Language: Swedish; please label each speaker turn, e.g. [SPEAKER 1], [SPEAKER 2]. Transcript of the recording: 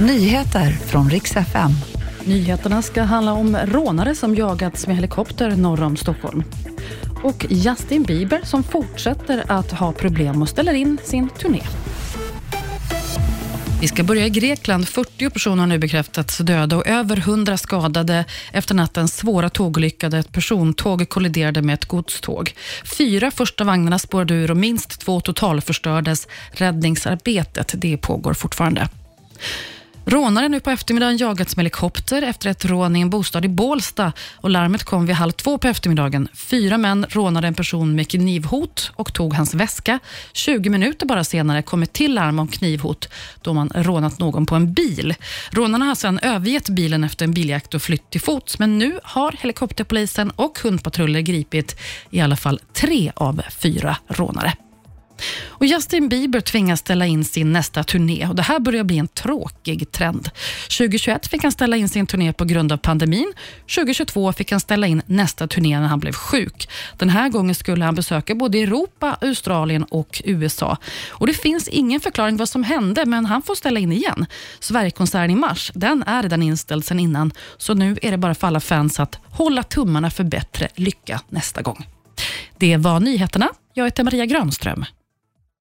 [SPEAKER 1] Nyheter från riks FM.
[SPEAKER 2] Nyheterna ska handla om rånare som jagats med helikopter norr om Stockholm. Och Justin Bieber som fortsätter att ha problem och ställer in sin turné. Vi ska börja i Grekland. 40 personer har nu bekräftats döda och över 100 skadade efter nattens svåra tågolycka där ett persontåg kolliderade med ett godståg. Fyra första vagnarna spårade ur och minst två totalförstördes. Räddningsarbetet det pågår fortfarande. Rånare nu på eftermiddagen jagats med helikopter efter ett rån i en bostad i Bålsta och larmet kom vid halv två på eftermiddagen. Fyra män rånade en person med knivhot och tog hans väska. 20 minuter bara senare kom ett till larm om knivhot då man rånat någon på en bil. Rånarna har sedan övergett bilen efter en biljakt och flytt till fots, men nu har helikopterpolisen och hundpatruller gripit i alla fall tre av fyra rånare. Och Justin Bieber tvingas ställa in sin nästa turné och det här börjar bli en tråkig trend. 2021 fick han ställa in sin turné på grund av pandemin. 2022 fick han ställa in nästa turné när han blev sjuk. Den här gången skulle han besöka både Europa, Australien och USA. Och Det finns ingen förklaring vad som hände, men han får ställa in igen. Sverigekonserten i mars den är redan inställd sedan innan, så nu är det bara för alla fans att hålla tummarna för bättre lycka nästa gång. Det var nyheterna. Jag heter Maria Granström.